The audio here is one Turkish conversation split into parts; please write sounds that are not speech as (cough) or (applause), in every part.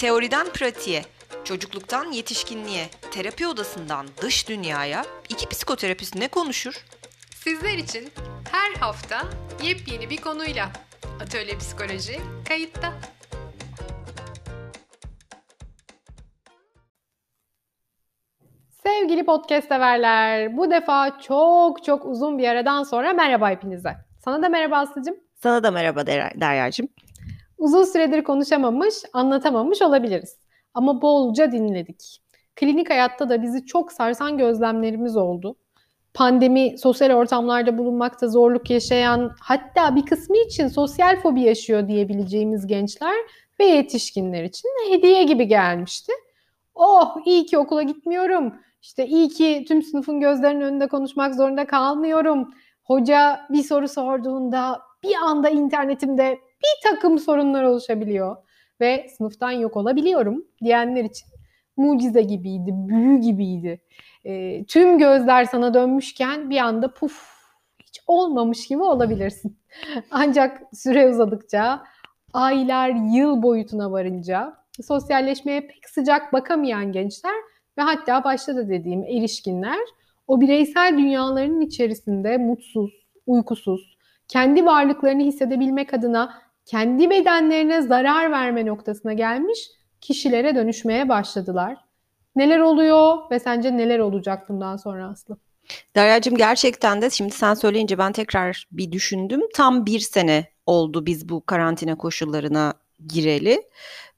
Teoriden pratiğe, çocukluktan yetişkinliğe, terapi odasından dış dünyaya iki psikoterapist ne konuşur? Sizler için her hafta yepyeni bir konuyla Atölye Psikoloji kayıtta. Sevgili podcast severler, bu defa çok çok uzun bir aradan sonra merhaba hepinize. Sana da merhaba Aslı'cığım. Sana da merhaba Der- Derya'cığım. Uzun süredir konuşamamış, anlatamamış olabiliriz. Ama bolca dinledik. Klinik hayatta da bizi çok sarsan gözlemlerimiz oldu. Pandemi, sosyal ortamlarda bulunmakta zorluk yaşayan, hatta bir kısmı için sosyal fobi yaşıyor diyebileceğimiz gençler ve yetişkinler için hediye gibi gelmişti. Oh iyi ki okula gitmiyorum. İşte iyi ki tüm sınıfın gözlerinin önünde konuşmak zorunda kalmıyorum. Hoca bir soru sorduğunda bir anda internetimde bir takım sorunlar oluşabiliyor ve sınıftan yok olabiliyorum diyenler için mucize gibiydi, büyü gibiydi. E, tüm gözler sana dönmüşken bir anda puf hiç olmamış gibi olabilirsin. (laughs) Ancak süre uzadıkça, aylar, yıl boyutuna varınca sosyalleşmeye pek sıcak bakamayan gençler ve hatta başta da dediğim erişkinler o bireysel dünyalarının içerisinde mutsuz, uykusuz, kendi varlıklarını hissedebilmek adına kendi bedenlerine zarar verme noktasına gelmiş kişilere dönüşmeye başladılar. Neler oluyor ve sence neler olacak bundan sonra Aslı? Derya'cığım gerçekten de şimdi sen söyleyince ben tekrar bir düşündüm. Tam bir sene oldu biz bu karantina koşullarına gireli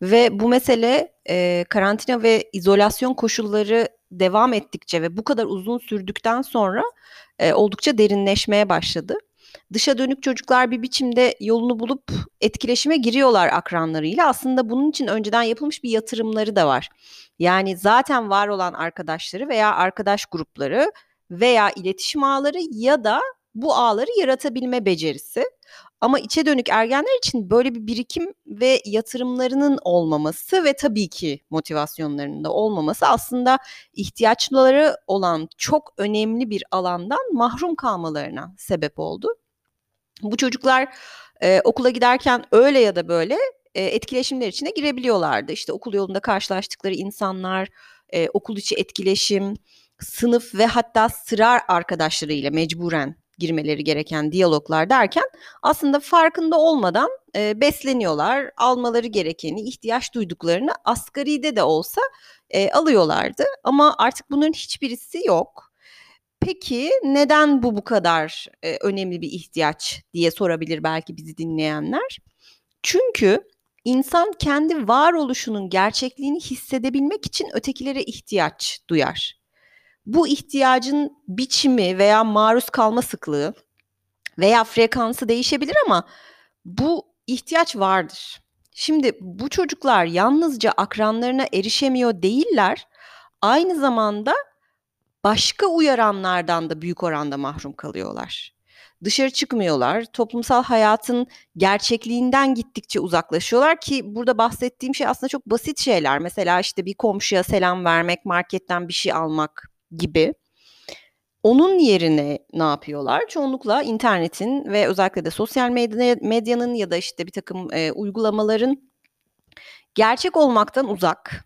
ve bu mesele e, karantina ve izolasyon koşulları devam ettikçe ve bu kadar uzun sürdükten sonra e, oldukça derinleşmeye başladı. Dışa dönük çocuklar bir biçimde yolunu bulup etkileşime giriyorlar akranlarıyla. Aslında bunun için önceden yapılmış bir yatırımları da var. Yani zaten var olan arkadaşları veya arkadaş grupları veya iletişim ağları ya da bu ağları yaratabilme becerisi. Ama içe dönük ergenler için böyle bir birikim ve yatırımlarının olmaması ve tabii ki motivasyonlarının da olmaması aslında ihtiyaçları olan çok önemli bir alandan mahrum kalmalarına sebep oldu. Bu çocuklar e, okula giderken öyle ya da böyle e, etkileşimler içine girebiliyorlardı. İşte okul yolunda karşılaştıkları insanlar, e, okul içi etkileşim, sınıf ve hatta sıra arkadaşlarıyla mecburen girmeleri gereken diyaloglar derken aslında farkında olmadan e, besleniyorlar. Almaları gerekeni, ihtiyaç duyduklarını asgaride de olsa e, alıyorlardı. Ama artık bunların hiçbirisi yok. Peki neden bu bu kadar e, önemli bir ihtiyaç diye sorabilir belki bizi dinleyenler. Çünkü insan kendi varoluşunun gerçekliğini hissedebilmek için ötekilere ihtiyaç duyar. Bu ihtiyacın biçimi veya maruz kalma sıklığı veya frekansı değişebilir ama bu ihtiyaç vardır. Şimdi bu çocuklar yalnızca akranlarına erişemiyor değiller. Aynı zamanda başka uyaranlardan da büyük oranda mahrum kalıyorlar. Dışarı çıkmıyorlar. Toplumsal hayatın gerçekliğinden gittikçe uzaklaşıyorlar ki burada bahsettiğim şey aslında çok basit şeyler. Mesela işte bir komşuya selam vermek, marketten bir şey almak gibi. Onun yerine ne yapıyorlar? Çoğunlukla internetin ve özellikle de sosyal medyanın ya da işte bir takım e, uygulamaların gerçek olmaktan uzak,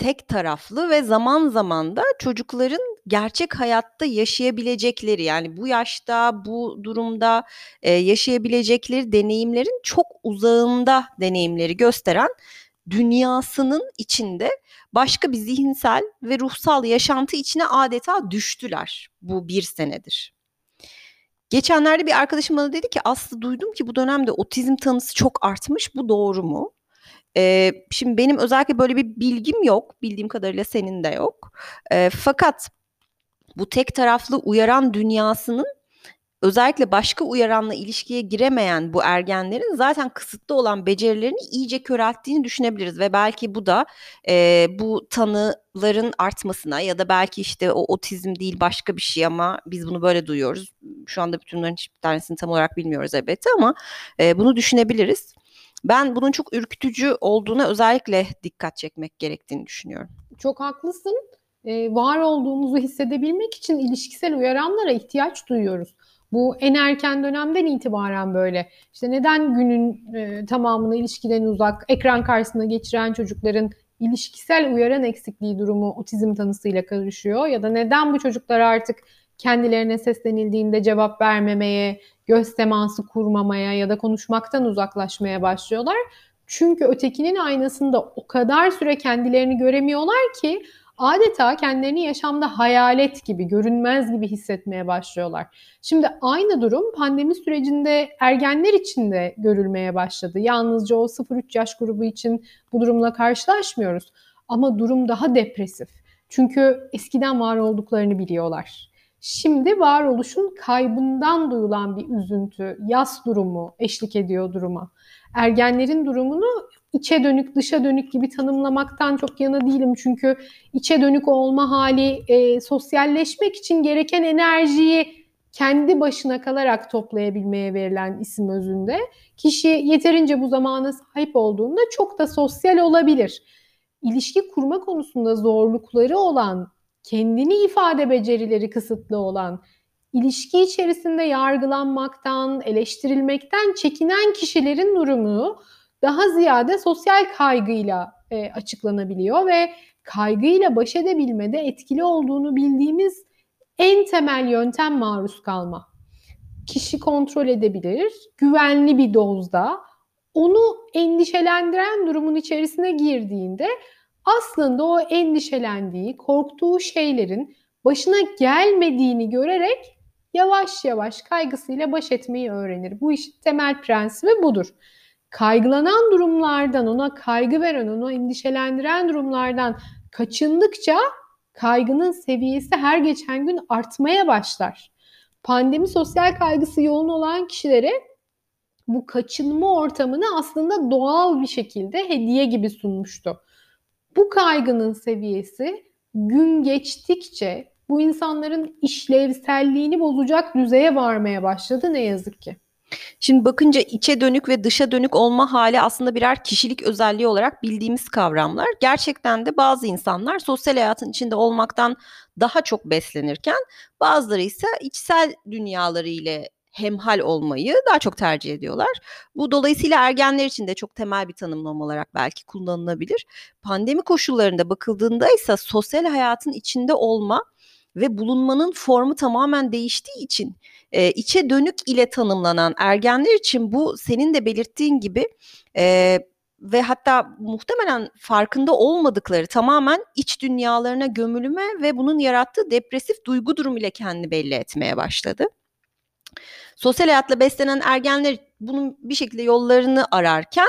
tek taraflı ve zaman zaman da çocukların gerçek hayatta yaşayabilecekleri yani bu yaşta bu durumda e, yaşayabilecekleri deneyimlerin çok uzağında deneyimleri gösteren dünyasının içinde başka bir zihinsel ve ruhsal yaşantı içine adeta düştüler bu bir senedir. Geçenlerde bir arkadaşım bana dedi ki Aslı duydum ki bu dönemde otizm tanısı çok artmış bu doğru mu? Ee, şimdi benim özellikle böyle bir bilgim yok. Bildiğim kadarıyla senin de yok. Ee, fakat bu tek taraflı uyaran dünyasının özellikle başka uyaranla ilişkiye giremeyen bu ergenlerin zaten kısıtlı olan becerilerini iyice körelttiğini düşünebiliriz ve belki bu da e, bu tanıların artmasına ya da belki işte o otizm değil başka bir şey ama biz bunu böyle duyuyoruz. Şu anda bütün bunların hiçbir tanesini tam olarak bilmiyoruz elbette ama e, bunu düşünebiliriz. Ben bunun çok ürkütücü olduğuna özellikle dikkat çekmek gerektiğini düşünüyorum. Çok haklısın. Ee, var olduğumuzu hissedebilmek için ilişkisel uyaranlara ihtiyaç duyuyoruz. Bu en erken dönemden itibaren böyle. İşte neden günün e, tamamını ilişkiden uzak, ekran karşısında geçiren çocukların ilişkisel uyaran eksikliği durumu otizm tanısıyla karışıyor ya da neden bu çocuklar artık kendilerine seslenildiğinde cevap vermemeye, göz teması kurmamaya ya da konuşmaktan uzaklaşmaya başlıyorlar. Çünkü ötekinin aynasında o kadar süre kendilerini göremiyorlar ki adeta kendilerini yaşamda hayalet gibi, görünmez gibi hissetmeye başlıyorlar. Şimdi aynı durum pandemi sürecinde ergenler için de görülmeye başladı. Yalnızca o 0-3 yaş grubu için bu durumla karşılaşmıyoruz. Ama durum daha depresif. Çünkü eskiden var olduklarını biliyorlar. Şimdi varoluşun kaybından duyulan bir üzüntü, yas durumu eşlik ediyor duruma. Ergenlerin durumunu içe dönük, dışa dönük gibi tanımlamaktan çok yana değilim. Çünkü içe dönük olma hali e, sosyalleşmek için gereken enerjiyi kendi başına kalarak toplayabilmeye verilen isim özünde. Kişi yeterince bu zamana sahip olduğunda çok da sosyal olabilir. İlişki kurma konusunda zorlukları olan, kendini ifade becerileri kısıtlı olan, ilişki içerisinde yargılanmaktan, eleştirilmekten çekinen kişilerin durumu daha ziyade sosyal kaygıyla e, açıklanabiliyor ve kaygıyla baş edebilmede etkili olduğunu bildiğimiz en temel yöntem maruz kalma. Kişi kontrol edebilir, güvenli bir dozda onu endişelendiren durumun içerisine girdiğinde aslında o endişelendiği, korktuğu şeylerin başına gelmediğini görerek yavaş yavaş kaygısıyla baş etmeyi öğrenir. Bu işin temel prensibi budur kaygılanan durumlardan, ona kaygı veren, onu endişelendiren durumlardan kaçındıkça kaygının seviyesi her geçen gün artmaya başlar. Pandemi sosyal kaygısı yoğun olan kişilere bu kaçınma ortamını aslında doğal bir şekilde hediye gibi sunmuştu. Bu kaygının seviyesi gün geçtikçe bu insanların işlevselliğini bozacak düzeye varmaya başladı ne yazık ki. Şimdi bakınca içe dönük ve dışa dönük olma hali aslında birer kişilik özelliği olarak bildiğimiz kavramlar. Gerçekten de bazı insanlar sosyal hayatın içinde olmaktan daha çok beslenirken bazıları ise içsel dünyaları ile hemhal olmayı daha çok tercih ediyorlar. Bu dolayısıyla ergenler için de çok temel bir tanımlama olarak belki kullanılabilir. Pandemi koşullarında bakıldığında ise sosyal hayatın içinde olma ve bulunmanın formu tamamen değiştiği için e, içe dönük ile tanımlanan ergenler için bu senin de belirttiğin gibi e, ve hatta muhtemelen farkında olmadıkları tamamen iç dünyalarına gömülme ve bunun yarattığı depresif duygu durumu ile kendini belli etmeye başladı. Sosyal hayatla beslenen ergenler bunun bir şekilde yollarını ararken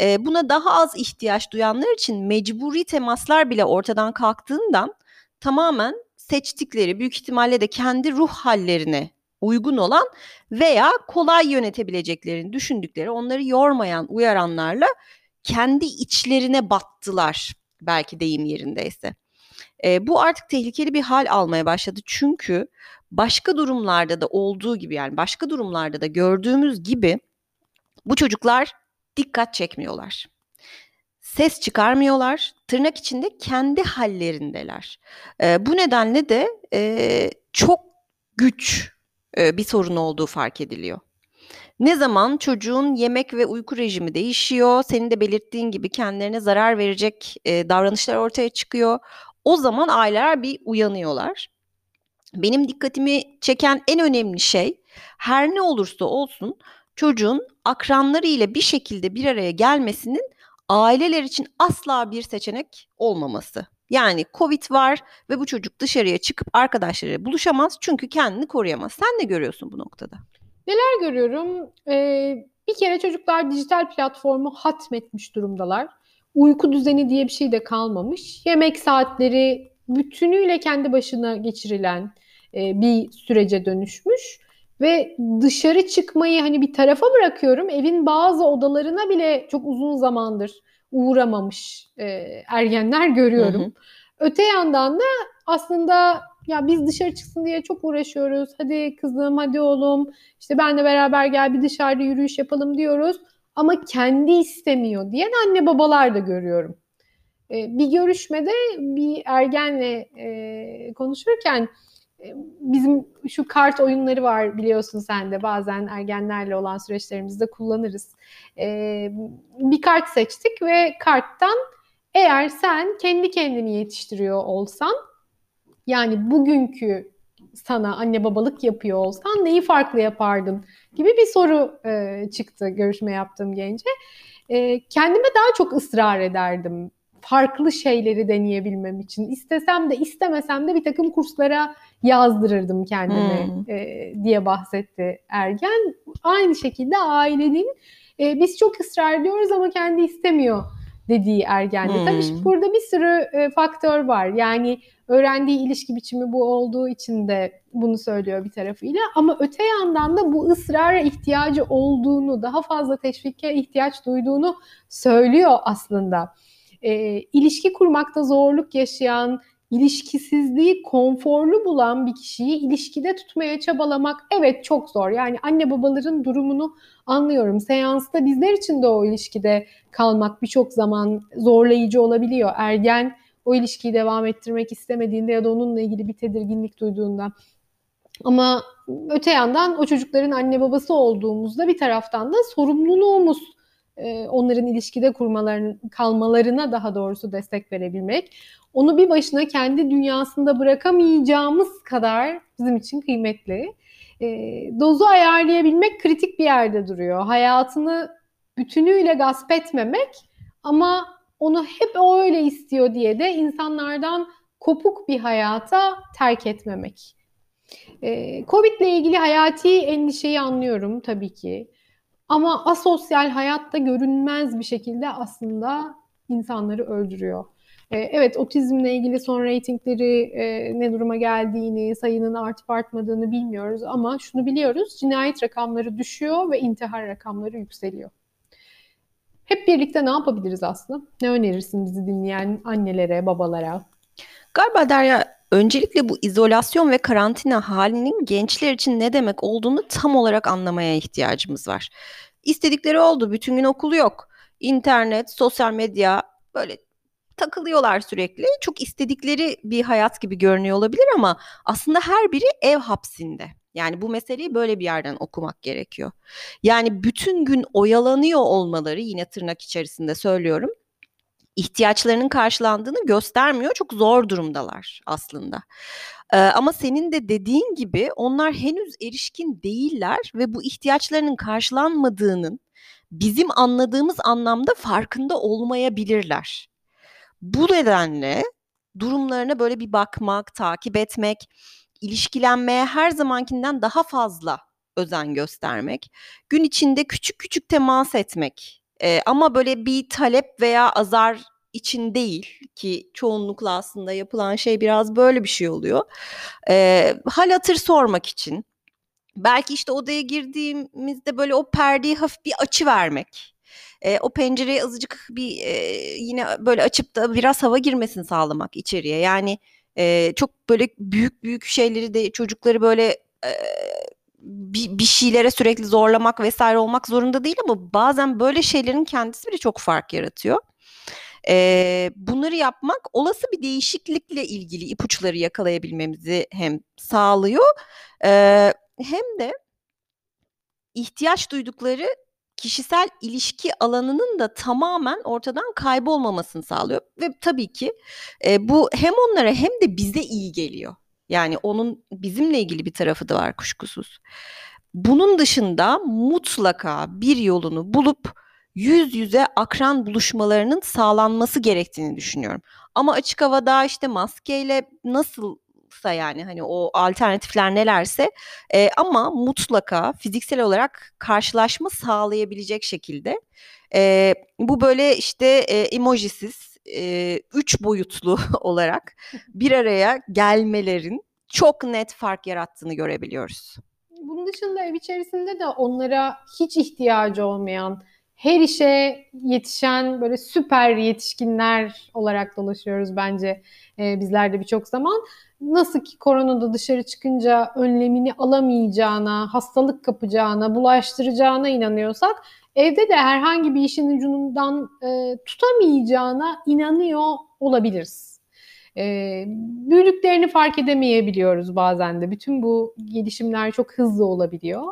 e, buna daha az ihtiyaç duyanlar için mecburi temaslar bile ortadan kalktığından tamamen seçtikleri büyük ihtimalle de kendi ruh hallerine uygun olan veya kolay yönetebileceklerini düşündükleri onları yormayan uyaranlarla kendi içlerine battılar belki deyim yerindeyse. E, bu artık tehlikeli bir hal almaya başladı çünkü başka durumlarda da olduğu gibi yani başka durumlarda da gördüğümüz gibi bu çocuklar dikkat çekmiyorlar ses çıkarmıyorlar. Tırnak içinde kendi hallerindeler. E, bu nedenle de e, çok güç e, bir sorun olduğu fark ediliyor. Ne zaman çocuğun yemek ve uyku rejimi değişiyor, senin de belirttiğin gibi kendilerine zarar verecek e, davranışlar ortaya çıkıyor. O zaman aileler bir uyanıyorlar. Benim dikkatimi çeken en önemli şey her ne olursa olsun çocuğun akranları ile bir şekilde bir araya gelmesinin aileler için asla bir seçenek olmaması. Yani Covid var ve bu çocuk dışarıya çıkıp arkadaşlarıyla buluşamaz çünkü kendini koruyamaz. Sen ne görüyorsun bu noktada? Neler görüyorum? Ee, bir kere çocuklar dijital platformu hatmetmiş durumdalar. Uyku düzeni diye bir şey de kalmamış. Yemek saatleri bütünüyle kendi başına geçirilen e, bir sürece dönüşmüş. Ve dışarı çıkmayı hani bir tarafa bırakıyorum. Evin bazı odalarına bile çok uzun zamandır uğramamış e, ergenler görüyorum. Hı hı. Öte yandan da aslında ya biz dışarı çıksın diye çok uğraşıyoruz. Hadi kızım, hadi oğlum, işte benle beraber gel bir dışarıda yürüyüş yapalım diyoruz. Ama kendi istemiyor diyen anne babalar da görüyorum. Ee, bir görüşmede bir ergenle e, konuşurken bizim şu kart oyunları var biliyorsun sen de bazen ergenlerle olan süreçlerimizde kullanırız. Ee, bir kart seçtik ve karttan eğer sen kendi kendini yetiştiriyor olsan yani bugünkü sana anne babalık yapıyor olsan neyi farklı yapardın gibi bir soru e, çıktı görüşme yaptığım gence. E, kendime daha çok ısrar ederdim farklı şeyleri deneyebilmem için. İstesem de istemesem de bir takım kurslara yazdırırdım kendimi hmm. e, diye bahsetti Ergen. Aynı şekilde ailenin e, biz çok ısrar ediyoruz ama kendi istemiyor dediği ergendi. Hmm. Tabii burada bir sürü e, faktör var. Yani öğrendiği ilişki biçimi bu olduğu için de bunu söylüyor bir tarafıyla. Ama öte yandan da bu ısrara ihtiyacı olduğunu, daha fazla teşvike ihtiyaç duyduğunu söylüyor aslında. E, ilişki kurmakta zorluk yaşayan, ilişkisizliği konforlu bulan bir kişiyi ilişkide tutmaya çabalamak evet çok zor. Yani anne babaların durumunu anlıyorum. Seansta bizler için de o ilişkide kalmak birçok zaman zorlayıcı olabiliyor. Ergen o ilişkiyi devam ettirmek istemediğinde ya da onunla ilgili bir tedirginlik duyduğunda. Ama öte yandan o çocukların anne babası olduğumuzda bir taraftan da sorumluluğumuz e, onların ilişkide kurmalarını, kalmalarına daha doğrusu destek verebilmek. Onu bir başına kendi dünyasında bırakamayacağımız kadar bizim için kıymetli. E, dozu ayarlayabilmek kritik bir yerde duruyor. Hayatını bütünüyle gasp etmemek ama onu hep o öyle istiyor diye de insanlardan kopuk bir hayata terk etmemek. Ee, Covid ile ilgili hayati endişeyi anlıyorum tabii ki. Ama asosyal hayatta görünmez bir şekilde aslında insanları öldürüyor. Ee, evet otizmle ilgili son reytingleri e, ne duruma geldiğini, sayının artıp artmadığını bilmiyoruz ama şunu biliyoruz cinayet rakamları düşüyor ve intihar rakamları yükseliyor. Hep birlikte ne yapabiliriz aslında? Ne önerirsin bizi dinleyen annelere, babalara? Galiba Derya öncelikle bu izolasyon ve karantina halinin gençler için ne demek olduğunu tam olarak anlamaya ihtiyacımız var. İstedikleri oldu, bütün gün okul yok. İnternet, sosyal medya böyle takılıyorlar sürekli. Çok istedikleri bir hayat gibi görünüyor olabilir ama aslında her biri ev hapsinde. Yani bu meseleyi böyle bir yerden okumak gerekiyor. Yani bütün gün oyalanıyor olmaları yine tırnak içerisinde söylüyorum. İhtiyaçlarının karşılandığını göstermiyor. Çok zor durumdalar aslında. Ama senin de dediğin gibi onlar henüz erişkin değiller ve bu ihtiyaçlarının karşılanmadığının bizim anladığımız anlamda farkında olmayabilirler. Bu nedenle durumlarına böyle bir bakmak, takip etmek, ilişkilenmeye her zamankinden daha fazla özen göstermek, gün içinde küçük küçük temas etmek e, ama böyle bir talep veya azar için değil ki çoğunlukla aslında yapılan şey biraz böyle bir şey oluyor. E, hal hatır sormak için belki işte odaya girdiğimizde böyle o perdeyi hafif bir açı vermek. E, o pencereyi azıcık bir e, yine böyle açıp da biraz hava girmesini sağlamak içeriye. Yani e, çok böyle büyük büyük şeyleri de çocukları böyle bir, bir şeylere sürekli zorlamak vesaire olmak zorunda değil ama bazen böyle şeylerin kendisi bile çok fark yaratıyor. E, bunları yapmak olası bir değişiklikle ilgili ipuçları yakalayabilmemizi hem sağlıyor e, hem de ihtiyaç duydukları kişisel ilişki alanının da tamamen ortadan kaybolmamasını sağlıyor ve tabii ki e, bu hem onlara hem de bize iyi geliyor. Yani onun bizimle ilgili bir tarafı da var kuşkusuz. Bunun dışında mutlaka bir yolunu bulup yüz yüze akran buluşmalarının sağlanması gerektiğini düşünüyorum. Ama açık havada işte maskeyle nasıl yoksa yani hani o alternatifler nelerse e, ama mutlaka fiziksel olarak karşılaşma sağlayabilecek şekilde e, bu böyle işte e, emojisiz e, üç boyutlu (laughs) olarak bir araya gelmelerin çok net fark yarattığını görebiliyoruz. Bunun dışında ev içerisinde de onlara hiç ihtiyacı olmayan her işe yetişen böyle süper yetişkinler olarak dolaşıyoruz bence e, bizler de birçok zaman. Nasıl ki koronada dışarı çıkınca önlemini alamayacağına, hastalık kapacağına, bulaştıracağına inanıyorsak evde de herhangi bir işin ucundan e, tutamayacağına inanıyor olabiliriz. E, büyüdüklerini fark edemeyebiliyoruz bazen de. Bütün bu gelişimler çok hızlı olabiliyor.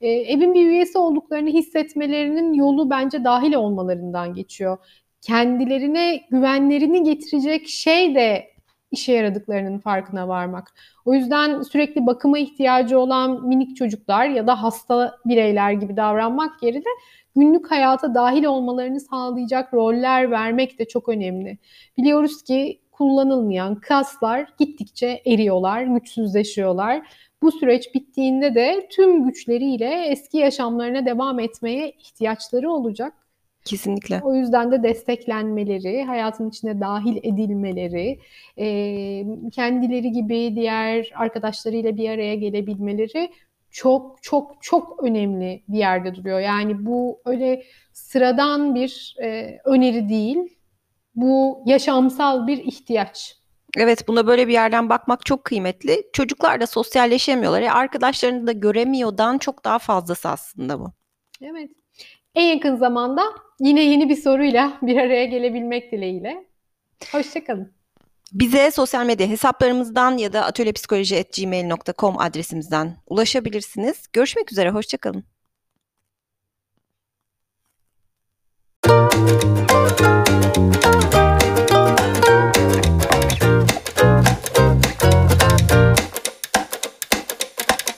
E, evin bir üyesi olduklarını hissetmelerinin yolu bence dahil olmalarından geçiyor. Kendilerine güvenlerini getirecek şey de işe yaradıklarının farkına varmak. O yüzden sürekli bakıma ihtiyacı olan minik çocuklar ya da hasta bireyler gibi davranmak yerine günlük hayata dahil olmalarını sağlayacak roller vermek de çok önemli. Biliyoruz ki kullanılmayan kaslar gittikçe eriyorlar, güçsüzleşiyorlar. Bu süreç bittiğinde de tüm güçleriyle eski yaşamlarına devam etmeye ihtiyaçları olacak. Kesinlikle. O yüzden de desteklenmeleri, hayatın içine dahil edilmeleri, e, kendileri gibi diğer arkadaşlarıyla bir araya gelebilmeleri çok çok çok önemli bir yerde duruyor. Yani bu öyle sıradan bir e, öneri değil, bu yaşamsal bir ihtiyaç. Evet buna böyle bir yerden bakmak çok kıymetli. Çocuklar da sosyalleşemiyorlar. E, arkadaşlarını da göremiyordan çok daha fazlası aslında bu. Evet. En yakın zamanda yine yeni bir soruyla bir araya gelebilmek dileğiyle. Hoşçakalın. Bize sosyal medya hesaplarımızdan ya da atölyepsikoloji.gmail.com adresimizden ulaşabilirsiniz. Görüşmek üzere, hoşçakalın.